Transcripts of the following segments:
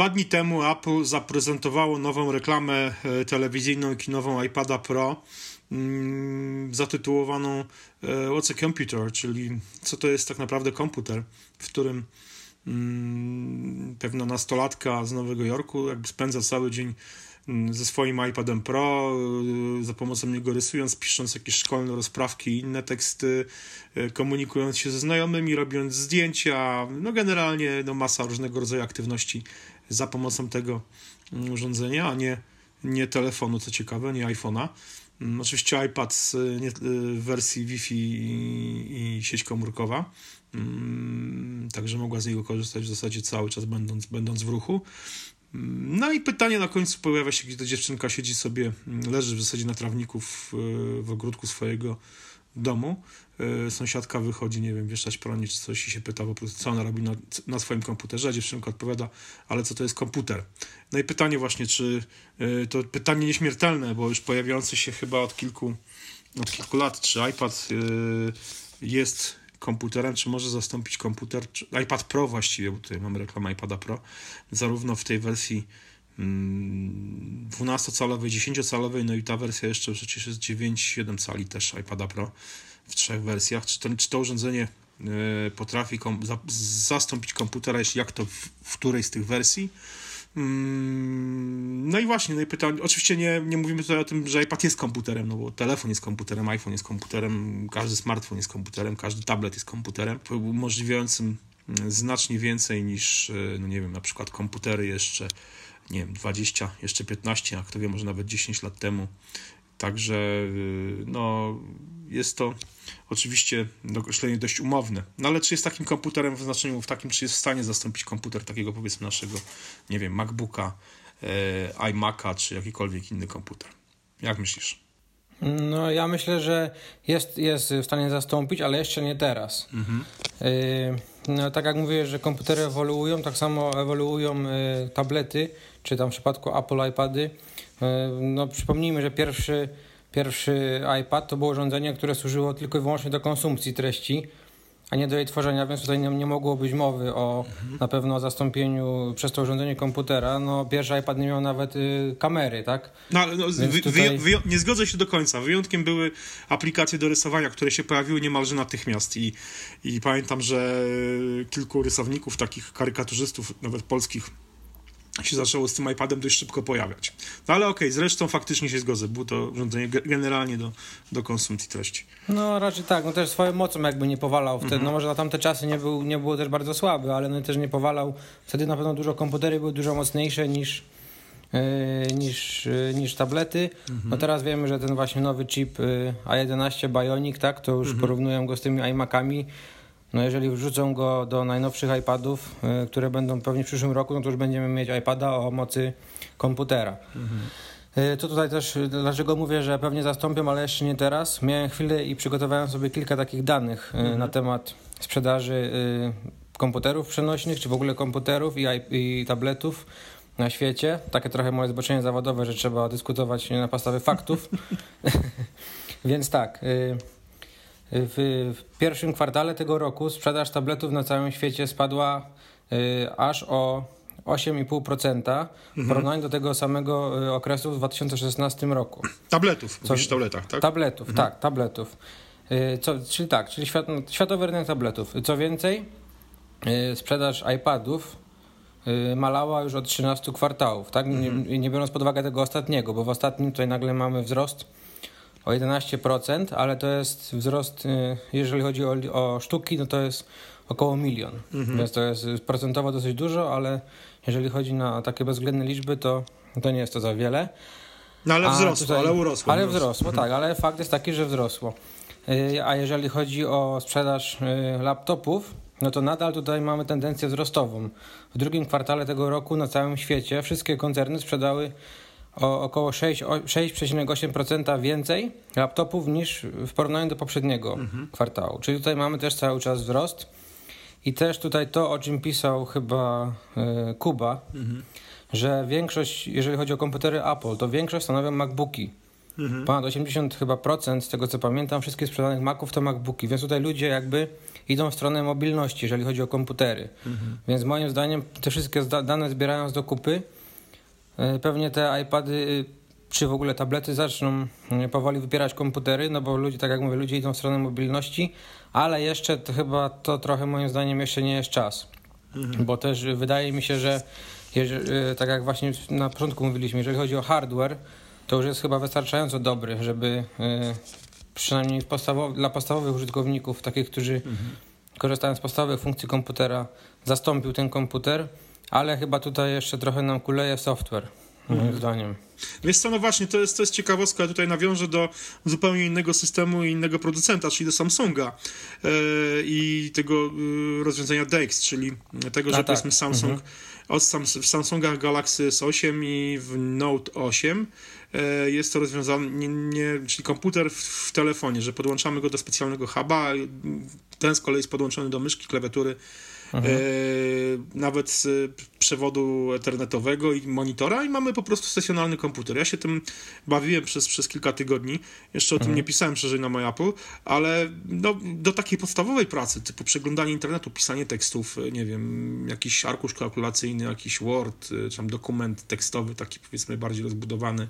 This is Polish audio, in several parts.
Dwa dni temu Apple zaprezentowało nową reklamę e, telewizyjną i kinową iPada Pro mm, zatytułowaną e, What's a Computer, czyli co to jest tak naprawdę komputer, w którym mm, pewna nastolatka z Nowego Jorku jakby spędza cały dzień mm, ze swoim iPadem Pro, e, za pomocą niego rysując, pisząc jakieś szkolne rozprawki i inne teksty, komunikując się ze znajomymi, robiąc zdjęcia, no generalnie no masa różnego rodzaju aktywności za pomocą tego mm, urządzenia, a nie, nie telefonu, co ciekawe, nie iPhone'a. Mm, oczywiście iPad w wersji Wi-Fi i, i sieć komórkowa, mm, także mogła z niego korzystać w zasadzie cały czas, będąc, będąc w ruchu. No i pytanie na końcu pojawia się, gdzie ta dziewczynka siedzi sobie, leży w zasadzie na trawniku w, w ogródku swojego domu. E, sąsiadka wychodzi, nie wiem, wieszać pranie czy coś i się pyta po prostu, co ona robi na, na swoim komputerze, a dziewczynka odpowiada, ale co to jest komputer? No i pytanie właśnie, czy e, to pytanie nieśmiertelne, bo już pojawiające się chyba od kilku, od kilku lat, czy iPad e, jest komputerem, czy może zastąpić komputer, iPad Pro właściwie, bo tutaj mamy reklamę iPada Pro, zarówno w tej wersji 12-calowej, 10-calowej, no i ta wersja jeszcze przecież jest 9-7 cali też iPada Pro w trzech wersjach. Czy, ten, czy to urządzenie e, potrafi kom, za, zastąpić komputera, jeśli jak to w, w której z tych wersji? Mm, no i właśnie, no i pytanie, oczywiście nie, nie mówimy tutaj o tym, że iPad jest komputerem, no bo telefon jest komputerem, iPhone jest komputerem, każdy smartfon jest komputerem, każdy tablet jest komputerem, umożliwiającym mm, znacznie więcej niż, e, no nie wiem, na przykład komputery jeszcze nie wiem, 20, jeszcze 15, a kto wie, może nawet 10 lat temu. Także y, no, jest to oczywiście określenie dość umowne. No ale czy jest takim komputerem w znaczeniu w takim, czy jest w stanie zastąpić komputer takiego powiedzmy naszego, nie wiem, MacBooka, e, iMac'a, czy jakikolwiek inny komputer? Jak myślisz? No, ja myślę, że jest, jest w stanie zastąpić, ale jeszcze nie teraz. Mhm. Y, no, tak jak mówię, że komputery ewoluują, tak samo ewoluują y, tablety czy tam w przypadku Apple iPady, e, no przypomnijmy, że pierwszy, pierwszy iPad to było urządzenie, które służyło tylko i wyłącznie do konsumpcji treści, a nie do jej tworzenia, więc tutaj nie, nie mogło być mowy o mhm. na pewno o zastąpieniu przez to urządzenie komputera. No, pierwszy iPad nie miał nawet y, kamery, tak? No, no, wy, tutaj... wy, nie zgodzę się do końca. Wyjątkiem były aplikacje do rysowania, które się pojawiły niemalże natychmiast i, i pamiętam, że kilku rysowników, takich karykaturzystów, nawet polskich, się zaczęło z tym iPadem dość szybko pojawiać. No ale okej, okay, zresztą faktycznie się zgodzę, było to urządzenie generalnie do, do konsumpcji treści. No raczej tak, no też swoją mocą jakby nie powalał wtedy, mhm. no może na tamte czasy nie, był, nie było też bardzo słaby, ale no też nie powalał, wtedy na pewno dużo komputery były dużo mocniejsze niż Yy, niż, yy, niż tablety. Mhm. No teraz wiemy, że ten właśnie nowy chip yy, A11 Bionic, tak, to już mhm. porównują go z tymi iMacami, no jeżeli wrzucą go do najnowszych iPadów, y, które będą pewnie w przyszłym roku, no to już będziemy mieć iPada o mocy komputera. Mhm. To tutaj też, dlaczego mówię, że pewnie zastąpią, ale jeszcze nie teraz. Miałem chwilę i przygotowałem sobie kilka takich danych mhm. na temat sprzedaży komputerów przenośnych, czy w ogóle komputerów i, i tabletów na świecie. Takie trochę moje zboczenie zawodowe, że trzeba dyskutować na podstawie faktów. Więc tak, w, w pierwszym kwartale tego roku sprzedaż tabletów na całym świecie spadła y, aż o 8,5% mhm. w porównaniu do tego samego y, okresu w 2016 roku. Tabletów, Co, mówisz tabletach, tak? Tabletów, mhm. tak, tabletów. Y, co, czyli tak, czyli świat, światowy rynek tabletów. Co więcej, y, sprzedaż iPadów malała już od 13 kwartałów, tak? Mhm. Nie, nie biorąc pod uwagę tego ostatniego, bo w ostatnim tutaj nagle mamy wzrost o 11%, ale to jest wzrost, y, jeżeli chodzi o, o sztuki, no to jest około milion. Mhm. Więc to jest procentowo dosyć dużo, ale jeżeli chodzi na takie bezwzględne liczby, to, to nie jest to za wiele. No ale wzrosło, tutaj, ale urosło. Ale wzrosło, mhm. tak, ale fakt jest taki, że wzrosło. Y, a jeżeli chodzi o sprzedaż y, laptopów, no to nadal tutaj mamy tendencję wzrostową. W drugim kwartale tego roku na całym świecie wszystkie koncerny sprzedały o około 6,8% więcej laptopów niż w porównaniu do poprzedniego mhm. kwartału. Czyli tutaj mamy też cały czas wzrost. I też tutaj to, o czym pisał chyba y, Kuba, mhm. że większość, jeżeli chodzi o komputery Apple, to większość stanowią MacBooki. mhm. ponad 80 chyba procent, z tego co pamiętam, wszystkich sprzedanych Maców to MacBooki, więc tutaj ludzie jakby idą w stronę mobilności, jeżeli chodzi o komputery. Mhm. Więc moim zdaniem te wszystkie dane zbierając do kupy, pewnie te iPady y, czy w ogóle tablety zaczną y, powoli wypierać komputery, no bo ludzie, tak jak mówię, ludzie idą w stronę mobilności, ale jeszcze to chyba to trochę moim zdaniem jeszcze nie jest czas. Mhm. Bo też wydaje mi się, że y, tak jak właśnie na początku mówiliśmy, jeżeli chodzi o hardware, to już jest chyba wystarczająco dobry, żeby przynajmniej podstawow dla podstawowych użytkowników, takich, którzy mhm. korzystają z podstawowych funkcji komputera, zastąpił ten komputer, ale chyba tutaj jeszcze trochę nam kuleje software, moim mhm. zdaniem. Wiesz co, no właśnie, to jest, to jest ciekawostka, tutaj nawiążę do zupełnie innego systemu i innego producenta, czyli do Samsunga yy, i tego yy, rozwiązania DeX, czyli tego, że tak. powiedzmy Samsung mhm. od Sam w Samsungach Galaxy S8 i w Note 8 E, jest to rozwiązane, nie, nie, czyli komputer w, w, telefonie, że podłączamy go do specjalnego huba, ten z kolei jest podłączony do myszki, klawiatury, mhm. e, nawet z przewodu ethernetowego i monitora i mamy po prostu stacjonarny komputer. Ja się tym bawiłem przez, przez kilka tygodni, jeszcze o mhm. tym nie pisałem szerzej na MyApple, ale no, do takiej podstawowej pracy, typu przeglądanie internetu, pisanie tekstów, nie wiem, jakiś arkusz kalkulacyjny, jakiś Word, czy tam dokument tekstowy, taki powiedzmy bardziej rozbudowany,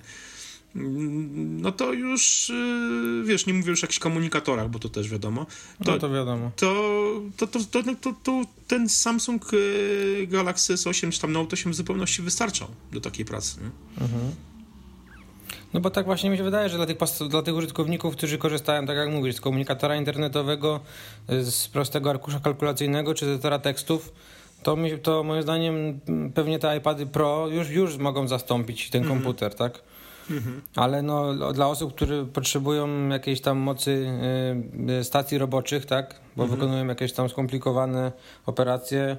no to już, y, wiesz, nie mówię już o jakichś komunikatorach, bo to też wiadomo. To, no to wiadomo. To, to, to, to, to, to ten Samsung y, Galaxy S8 czy tam Note 8 w zupełności wystarczał do takiej pracy. Mhm. No bo tak właśnie mi się wydaje, że dla tych, dla tych użytkowników, którzy korzystają, tak jak mówisz, z komunikatora internetowego, z prostego arkusza kalkulacyjnego czy edytora tekstów, to, mi, to moim zdaniem pewnie te iPady Pro już, już mogą zastąpić ten mhm. komputer, tak? Mhm. Ale no, dla osób, które potrzebują jakiejś tam mocy y, stacji roboczych, tak, bo mhm. wykonują jakieś tam skomplikowane operacje,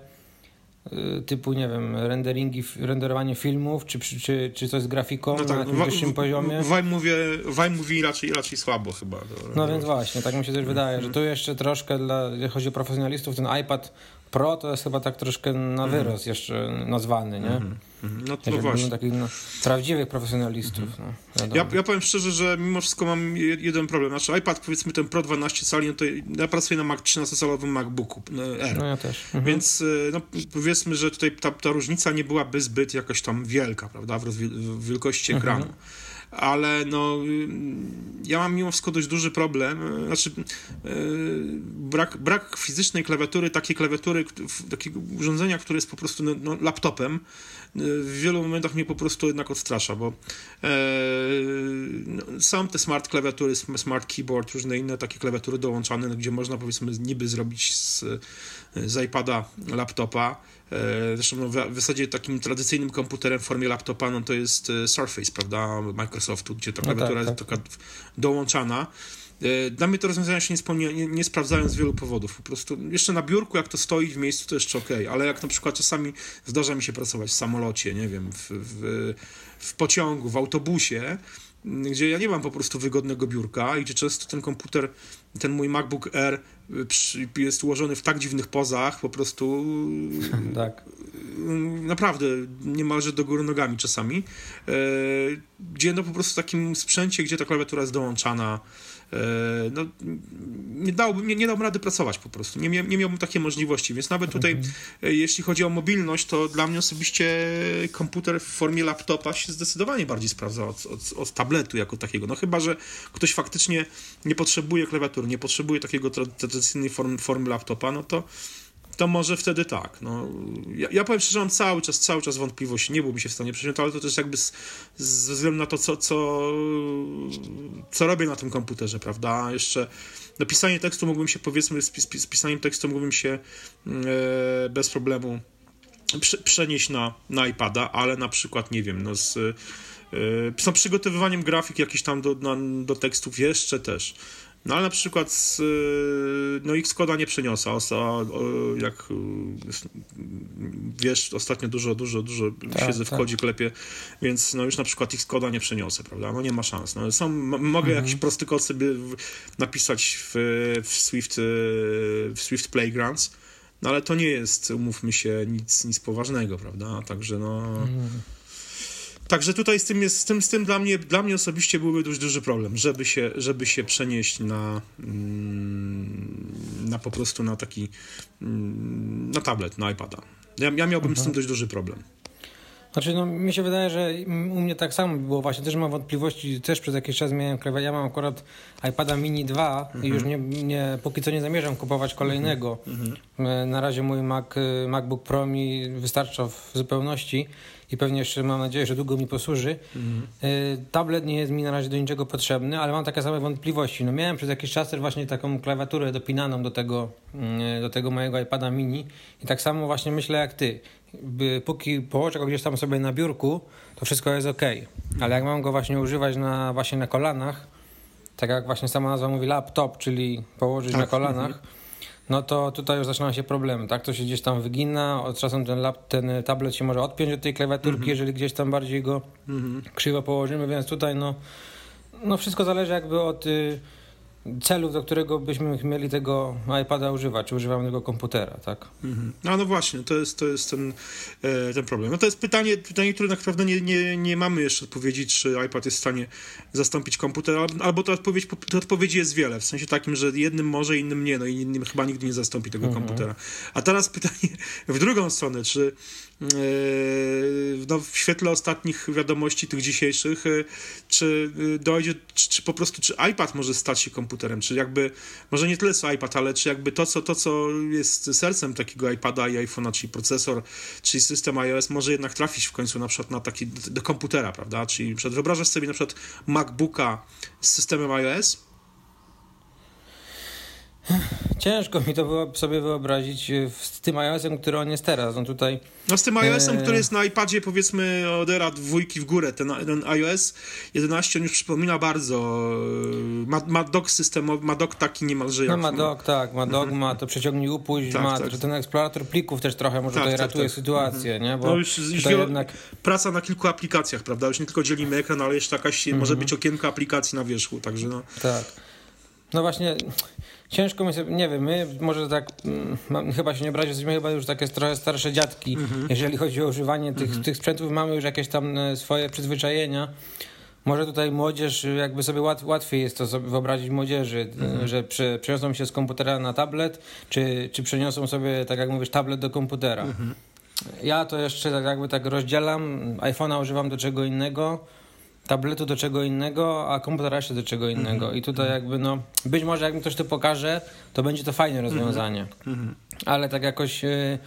y, typu, nie wiem, renderingi, renderowanie filmów, czy, czy, czy coś z grafiką no tak, na jakimś wyższym poziomie. Waj, mówię, Waj mówi raczej, raczej słabo chyba. No więc właśnie, tak mi się też wydaje, że tu jeszcze troszkę, dla, jeżeli chodzi o profesjonalistów, ten iPad Pro to jest chyba tak troszkę na mhm. wyrost jeszcze nazwany, nie? Mhm. Mhm. No to no właśnie. takich no, prawdziwych profesjonalistów. No, ja, ja powiem szczerze, że mimo wszystko mam jeden problem. Znaczy iPad, powiedzmy ten Pro 12 cali, no to ja pracuję na Mac 13-calowym MacBooku no, R. No ja też. Mhm. Więc y, no, powiedzmy, że tutaj ta, ta różnica nie byłaby zbyt jakoś tam wielka, prawda, w, w wielkości mhm. ekranu. Ale no, ja mam mimo wszystko dość duży problem, znaczy brak, brak fizycznej klawiatury, takiej klawiatury, takiego urządzenia, które jest po prostu no, no laptopem, w wielu momentach mnie po prostu jednak odstrasza, bo e, no, są te smart klawiatury, smart keyboard, różne inne takie klawiatury dołączane, no, gdzie można powiedzmy niby zrobić z, z iPada laptopa, E, zresztą no, w zasadzie takim tradycyjnym komputerem w formie laptopa no, to jest e, Surface, prawda, Microsoftu, gdzie ta klawiatura no tak, tak. jest taka dołączana. E, dla mnie to rozwiązania się nie, nie, nie, sprawdzają z wielu powodów. Po prostu jeszcze na biurku, jak to stoi w miejscu, to jeszcze ok, ale jak na przykład czasami zdarza mi się pracować w samolocie, nie wiem, w, w, w pociągu, w autobusie, gdzie ja nie mam po prostu wygodnego biurka i gdzie często ten komputer, ten mój MacBook Air jest ułożony w tak dziwnych pozach, po prostu tak. naprawdę niemalże do góry nogami czasami, e, gdzie no po prostu w takim sprzęcie, gdzie ta klawiatura jest dołączana, no, nie, dałbym, nie, nie dałbym rady pracować po prostu. Nie, nie miałbym takiej możliwości, więc nawet tutaj, mhm. E, jeśli chodzi o mobilność, to dla mnie osobiście komputer w formie laptopa się zdecydowanie bardziej sprawdza od, od, od tabletu jako takiego. No chyba, że ktoś faktycznie nie potrzebuje klawiatury, nie potrzebuje takiego tradycyjnej formy, formy laptopa, no to to może wtedy tak. No, ja, ja powiem szczerze, mam cały czas, cały czas wątpliwości. Nie byłbym się w stanie przyjąć, ale to też jakby z, ze względu na to, co, co, co robię na tym komputerze, prawda? Jeszcze no, pisanie tekstu mógłbym się, powiedzmy, z, z pisaniem tekstu mógłbym się e, bez problemu prze, przenieść na, na iPada, ale na przykład, nie wiem, no z e, z przygotowywaniem grafik jakichś tam do, na, do tekstów jeszcze też. No ale na przykład z, y, no Xcode'a nie przeniosę, jak y, wiesz, ostatnio dużo, dużo, dużo tak, siedzę w tak. kodzie, klepie, więc no już na przykład Xcode'a nie przeniosę, prawda? No nie ma szans. No, są, mogę mhm. jakiś prosty kod sobie napisać w, w, Swift, y, w Swift Playgrounds, no ale to nie jest, umówmy się, nic, nic poważnego, prawda? Także no... Mhm Także tutaj z tym, jest, z tym, z tym dla, mnie, dla mnie osobiście byłby dość duży problem, żeby się, żeby się przenieść na, mm, na po prostu na taki mm, na tablet, na iPada. Ja, ja miałbym mhm. z tym mhm. dość duży problem. Znaczy, no, mi się wydaje, że u mnie tak samo było właśnie, też mam wątpliwości, też przez jakiś czas miałem klawiaturę, ja mam akurat iPada mini 2 mhm. i już nie, nie, póki co nie zamierzam kupować kolejnego. Mhm. mhm. Na razie mój Mac, MacBook Pro mi wystarcza w zupełności i pewnie jeszcze mam nadzieję, że długo mi posłuży. Mhm. Tablet nie jest mi na razie do niczego potrzebny, ale mam takie same wątpliwości. No miałem przez jakiś czas właśnie taką klawiaturę dopinaną do tego, mm, do tego mojego iPada mini i tak samo właśnie myślę jak ty póki położę go gdzieś tam sobie na biurku, to wszystko jest ok. Ale jak mam go właśnie używać na, właśnie na kolanach, tak jak właśnie sama nazwa mówi laptop, czyli położyć tak. na kolanach, mhm. No to tutaj już zaczynają się problemy, tak? To się gdzieś tam wygina, od czasem ten, lap, ten tablet się może odpiąć od tej klawiaturki, mhm. jeżeli gdzieś tam bardziej go mhm. krzywo położymy, więc tutaj no, no wszystko zależy jakby od... Y, celów, do którego byśmy mieli tego iPada używać, czy używamy tego komputera, tak? Mhm. No, no właśnie, to jest, to jest ten, e, ten problem. No to jest pytanie, pytanie które naprawdę nie, nie, nie mamy jeszcze odpowiedzi, czy iPad jest w stanie zastąpić komputer, albo to odpowiedź, to odpowiedzi jest wiele, w sensie takim, że jednym może, innym nie, no i innym chyba nigdy nie zastąpi tego mhm. komputera. A teraz pytanie w drugą stronę, czy no, w świetle ostatnich wiadomości, tych dzisiejszych, yy, czy yy, dojdzie, czy, czy, po prostu, czy iPad może stać się komputerem, czy jakby, może nie tyle co iPad, ale czy jakby to, co, to, co jest sercem takiego iPada i iPhone'a, czyli procesor, czyli system iOS, może jednak trafić w końcu na przykład na taki, do, do komputera, prawda, czyli wyobrażasz sobie na przykład MacBooka z systemem iOS, Ciężko mi to sobie wyobrazić e, z tym iOS-em, który on jest teraz. On tutaj... No z tym iOS-em, e... który jest na iPadzie powiedzmy od era dwójki w górę. Ten, ten iOS 11 on już przypomina bardzo. E, ma, ma dock systemowy, ma dock taki niemalże jak... No ma dock, tak, ma dock, mhm. ma to przeciągnij upuść, tak, ma tak. ten eksplorator plików też trochę może tak, tutaj tak, ratuje tak. sytuację, mhm. nie? Bo no już, już jednak... praca na kilku aplikacjach, prawda? Już nie tylko dzielimy ekran, ale jeszcze jakaś, mhm. może być okienko aplikacji na wierzchu, także no... Tak. No właśnie, ciężko mi sobie, nie wiem, my może tak, mm, chyba się nie obrazić, jesteśmy chyba już takie trochę starsze dziadki, mhm. jeżeli chodzi o używanie tych, mhm. tych sprzętów, mamy już jakieś tam e, swoje przyzwyczajenia. Może tutaj młodzież, jakby sobie łat, łatwiej jest to sobie wyobrazić młodzieży, e, mhm. że prze, przeniosą się z komputera na tablet, czy, czy przeniosą sobie, tak jak mówisz, tablet do komputera. Ja to jeszcze tak jakby tak rozdzielam, iPhone'a używam do czego innego, tabletu do czego innego, a komputera jeszcze do czego innego. Mm -hmm. I tutaj jakby no, być może jak mi ktoś to pokaże, to będzie to fajne rozwiązanie. Mm -hmm. Ale tak jakoś y,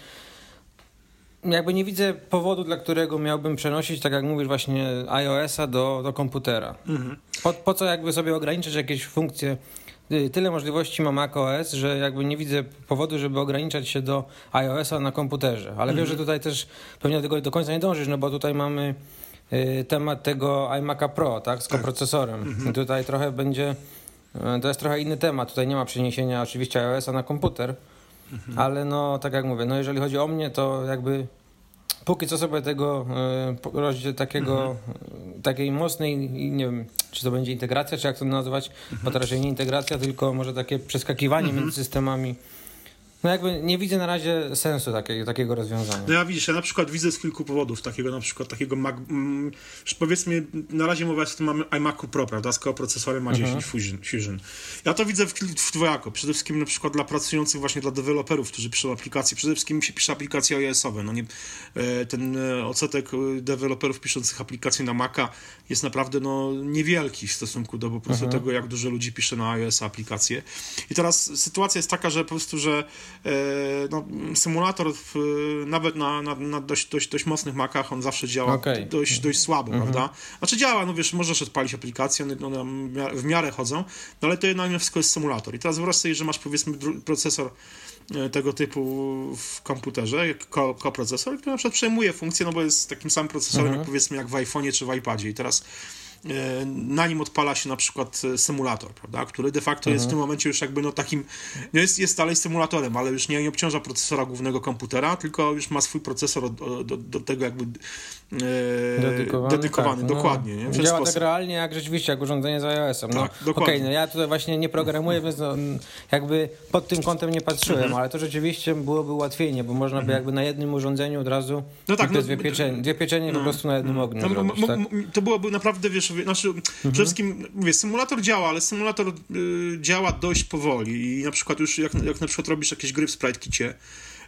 jakby nie widzę powodu, dla którego miałbym przenosić, tak jak mówisz, właśnie iOS-a do, do komputera. -hmm. po, po co jakby sobie ograniczyć jakieś funkcje y, tyle możliwości ma macOS, że jakby nie widzę powodu, żeby ograniczać się do iOS-a na komputerze. Ale wiem, że tutaj też pewnie do tego do końca nie dążysz, no bo tutaj mamy temat tego iMac'a Pro, tak, z tak. koprocesorem. Mhm. Tutaj trochę będzie, y, to jest trochę inny temat. Tutaj nie ma przeniesienia oczywiście iOS-a na komputer, mhm. ale no, tak jak mówię, no jeżeli chodzi o mnie, to jakby póki co sobie tego y, takiego, mhm. takiej mocnej, nie wiem, czy to będzie integracja, czy jak to nazwać, mhm. bo to raczej nie integracja, tylko może takie przeskakiwanie mhm. między systemami no jakby nie widzę na razie sensu takiego, takiego rozwiązania. No ja widzisz, ja na przykład widzę z kilku powodów takiego na przykład takiego Mac, mm, powiedzmy na razie mowa jest o tym mamy iMacu Pro, prawda, z procesorem ma 10 mhm. Fusion, Fusion. Ja to widzę w, w dwojako. Przede wszystkim na przykład dla pracujących właśnie dla deweloperów, którzy piszą aplikacje. Przede wszystkim się pisze aplikacje iOS-owe. No nie, e, ten e, odsetek e, deweloperów piszących aplikacje na Maca jest naprawdę no, niewielki w stosunku do po prostu mhm. tego, jak dużo ludzi pisze na iOS aplikacje. I teraz sytuacja jest taka, że po prostu, że no, symulator w, nawet na, na, na, dość, dość, dość mocnych makach on zawsze działa okay. dość, dość słabo, mhm. prawda? Znaczy działa, no wiesz, możesz odpalić aplikację, one, one w miarę chodzą, no ale to jednak mimo wszystko jest symulator. I teraz wyobraź sobie, że masz powiedzmy procesor e, tego typu w komputerze, koprocesor, który na przykład przejmuje funkcję, no bo jest takim samym procesorem, mhm. jak powiedzmy jak w iPhone'ie czy w iPadzie. I teraz e, na nim odpala się na przykład e, symulator, prawda, który de facto jest w tym momencie już jakby no takim, no jest, jest dalej symulatorem, ale już nie, nie obciąża procesora głównego komputera, tylko już ma swój procesor do, do, do tego jakby e, dedykowany, dedykowany tak, no. dokładnie. Nie? W Działa sposób. tak realnie jak rzeczywiście, jak urządzenie z iOS-em. No, tak, Okej, okay, no ja tutaj właśnie nie programuję, więc no, jakby pod tym kątem nie patrzyłem, mhm. ale to rzeczywiście byłoby ułatwienie, bo można by mhm. jakby na jednym urządzeniu od razu no tak, no, dwie, pieczenie, dwie pieczenie no, po prostu na jednym ogniu no, zrobić, tak? To byłoby naprawdę, wiesz, znaczy, mhm. przede wszystkim, mówię, symulator działa, ale symulator y, działa dość powoli i na przykład już jak, jak na przykład robisz jakieś gry w Sprite Kicie,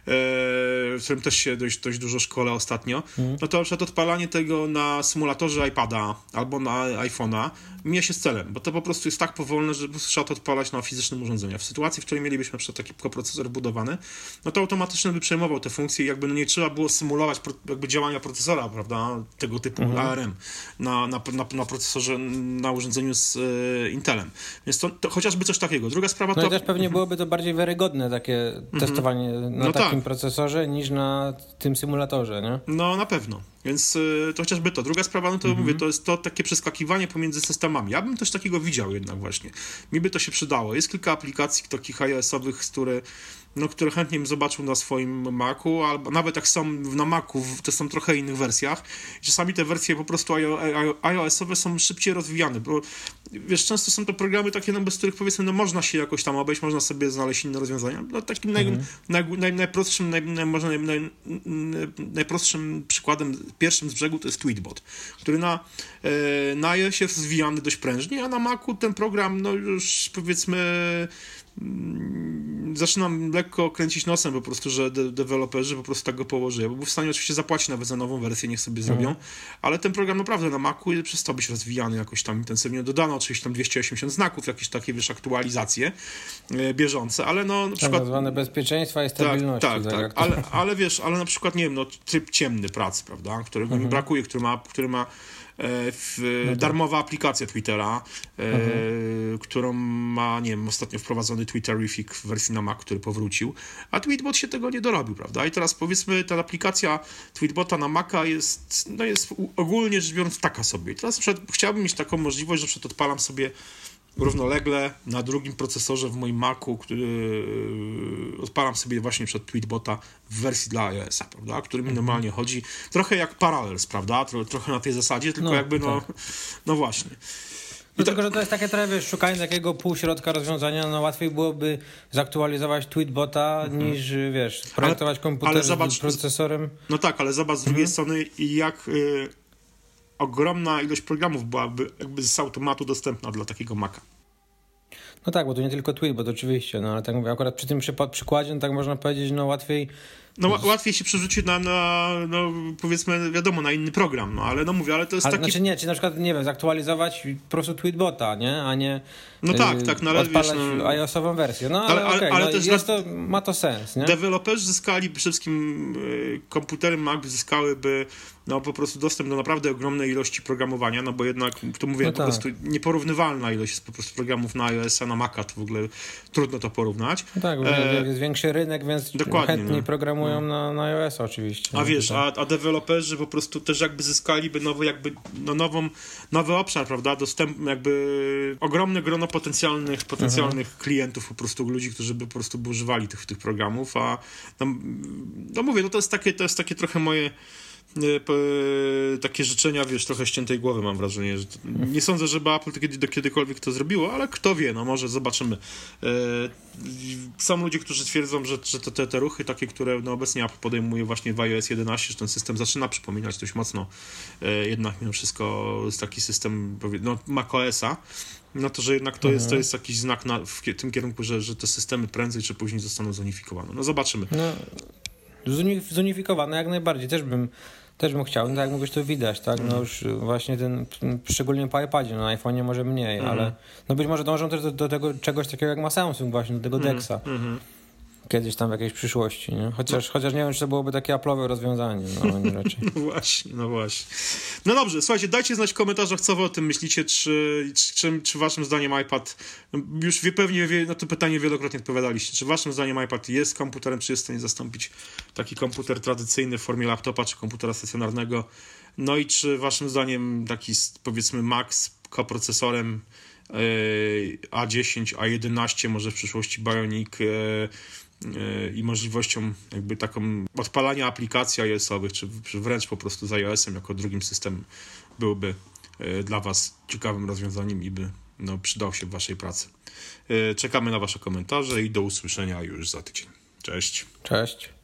w którym też się dość, dość dużo szkole ostatnio, mm. no to na przykład odpalanie tego na symulatorze iPada albo na iPhone'a mija się z celem, bo to po prostu jest tak powolne, że trzeba to odpalać na fizycznym urządzeniu. W sytuacji, w której mielibyśmy przykład taki koprocesor budowany, no to automatycznie by przejmował te funkcje i jakby no nie trzeba było symulować jakby działania procesora, prawda, tego typu. ARM na, na, na, na, procesorze, na urządzeniu z e, Intelem. Więc to, to, chociażby coś takiego. Druga sprawa no to... No i też pewnie byłoby to bardziej wiarygodne takie testowanie na no takim takim procesorze niż na tym symulatorze, nie? No, na pewno. Więc y, to chociażby to. Druga sprawa, no to mhm. mówię, to jest to takie przeskakiwanie pomiędzy systemami. Ja bym coś takiego widział jednak właśnie. Mi by to się przydało. Jest kilka aplikacji takich iOS-owych, które no, które chętnie bym zobaczył na swoim Macu, albo nawet jak są na Macu, to są trochę innych wersjach. Czasami te wersje po prostu iOS-owe są szybciej rozwijane, bo wiesz, często są to programy takie, no, bez których powiedzmy, no można się jakoś tam obejść, można sobie znaleźć inne rozwiązania. No takim mhm. naj, naj, najprostszym, naj, może naj, najprostszym przykładem, pierwszym z brzegu to jest Tweetbot, który na, e, na iOSie jest rozwijany dość prężnie, a na Macu ten program, no już powiedzmy Mm, zaczynam lekko kręcić nosem po prostu, że de deweloperzy po prostu tak go położyli. Ja byłbym w stanie oczywiście zapłacić nawet za nową wersję, niech sobie zrobią, mhm. ale ten program naprawdę na Macu przestał być rozwijany jakoś tam intensywnie. Dodano oczywiście tam 280 znaków, jakieś takie, wiesz, aktualizacje e, bieżące, ale no na tak przykład... Tak zwane bezpieczeństwa i stabilności. Tak, tak, tak. Ale, ale wiesz, ale na przykład, nie wiem, no tryb ciemny prac, prawda, którego mhm. mi brakuje, który ma, który ma w, no tak. darmowa aplikacja Twittera, e, mhm. którą ma, nie wiem, ostatnio wprowadzony Twitterific w wersji na Mac, który powrócił, a Tweetbot się tego nie dorobił, prawda? I teraz powiedzmy, ta aplikacja Tweetbota na Maca jest, no jest ogólnie rzecz biorąc taka sobie. I teraz chciałbym mieć taką możliwość, że przed odpalam sobie równolegle na drugim procesorze w moim Macu, który yy, odpalam sobie właśnie przed Tweetbota w wersji dla iOS-a, prawda, który mi mhm. normalnie chodzi. Trochę jak Parallels, prawda, trochę na tej zasadzie, tylko no, jakby no, tak. no właśnie. No tylko, że to jest takie trochę, wiesz, szukanie takiego półśrodka rozwiązania, no łatwiej byłoby zaktualizować tweetbota mhm. niż, wiesz, projektować ale, komputer ale zobacz, z procesorem. No tak, ale zobacz z drugiej mhm. strony, jak y, ogromna ilość programów byłaby jakby z automatu dostępna dla takiego Maca. No tak, bo to nie tylko Tweetbot oczywiście, no ale tak mówię, akurat przy tym przykładzie, no tak można powiedzieć, no łatwiej no łatwiej się przerzucić na, na, no powiedzmy, wiadomo, na inny program, no ale no mówię, ale to jest ale, taki... Znaczy nie, czy na przykład, nie wiem, zaktualizować po prostu tweetbota, nie, a nie no tak, tak, no ale wiesz, no... iOS-ową wersję, no ale, ale, okay, ale no, też jest to, ma to sens, nie? Deweloperzy zyskali, przede wszystkim y, komputery Mac zyskałyby no po prostu dostęp do naprawdę ogromnej ilości programowania, no bo jednak, to mówię, no po tak. prostu nieporównywalna ilość jest po prostu programów na iOS-a, na Maca, to w ogóle trudno to porównać. No tak, e... jest większy rynek, więc Dokładnie, chętniej no. programują no. na, na iOS oczywiście. A wiesz, a, a deweloperzy po prostu też jakby zyskaliby nowy, jakby, no nową, nowy obszar, prawda, dostęp, jakby ogromne grono potencjalnych, potencjalnych mhm. klientów, po prostu ludzi, którzy by po prostu używali tych, tych programów, a no, no mówię, no to jest takie, to jest takie trochę moje takie życzenia, wiesz, trochę ściętej głowy mam wrażenie. Że nie sądzę, żeby Apple kiedy, kiedykolwiek to zrobiło, ale kto wie, no może zobaczymy. E, są ludzie, którzy twierdzą, że, że te, te ruchy takie, które no obecnie Apple podejmuje właśnie w iOS 11, że ten system zaczyna przypominać dość mocno e, jednak mimo wszystko jest taki system no, macOSa, no to, że jednak to, jest, to jest jakiś znak na, w tym kierunku, że, że te systemy prędzej czy później zostaną zunifikowane. No zobaczymy. No, zunifikowane jak najbardziej. Też bym, też bym chciał. No tak jak mówisz, to widać, tak? No mhm. już właśnie ten, szczególnie po iPadzie, no na iPhone'ie może mniej, mm. ale no być może dążą też do, do, tego czegoś takiego jak ma Samsung właśnie, do tego mm. Dexa. Mm -hmm. Kiedyś tam w jakiejś przyszłości, nie? Chociaż, no. chociaż nie wiem, czy to byłoby takie aplowe rozwiązanie, no raczej. no właśnie, no właśnie. No dobrze, słuchajcie, dajcie znać w komentarzach, co wy o tym myślicie, czy, czy, czy waszym zdaniem iPad, już wie, pewnie wie, na to pytanie wielokrotnie odpowiadaliście, czy waszym zdaniem iPad jest komputerem, czy jest w stanie zastąpić taki komputer tradycyjny w formie laptopa, czy komputera stacjonarnego, no i czy waszym zdaniem taki, powiedzmy, Mac z koprocesorem A10, A11, może w przyszłości Bionic i możliwością jakby taką odpalania aplikacji iOS-owych, czy, czy wręcz po prostu z iOS-em jako drugim systemem byłby e, dla Was ciekawym rozwiązaniem i by no, przydał się w Waszej pracy. E, czekamy na Wasze komentarze i do usłyszenia już za tydzień. Cześć. Cześć.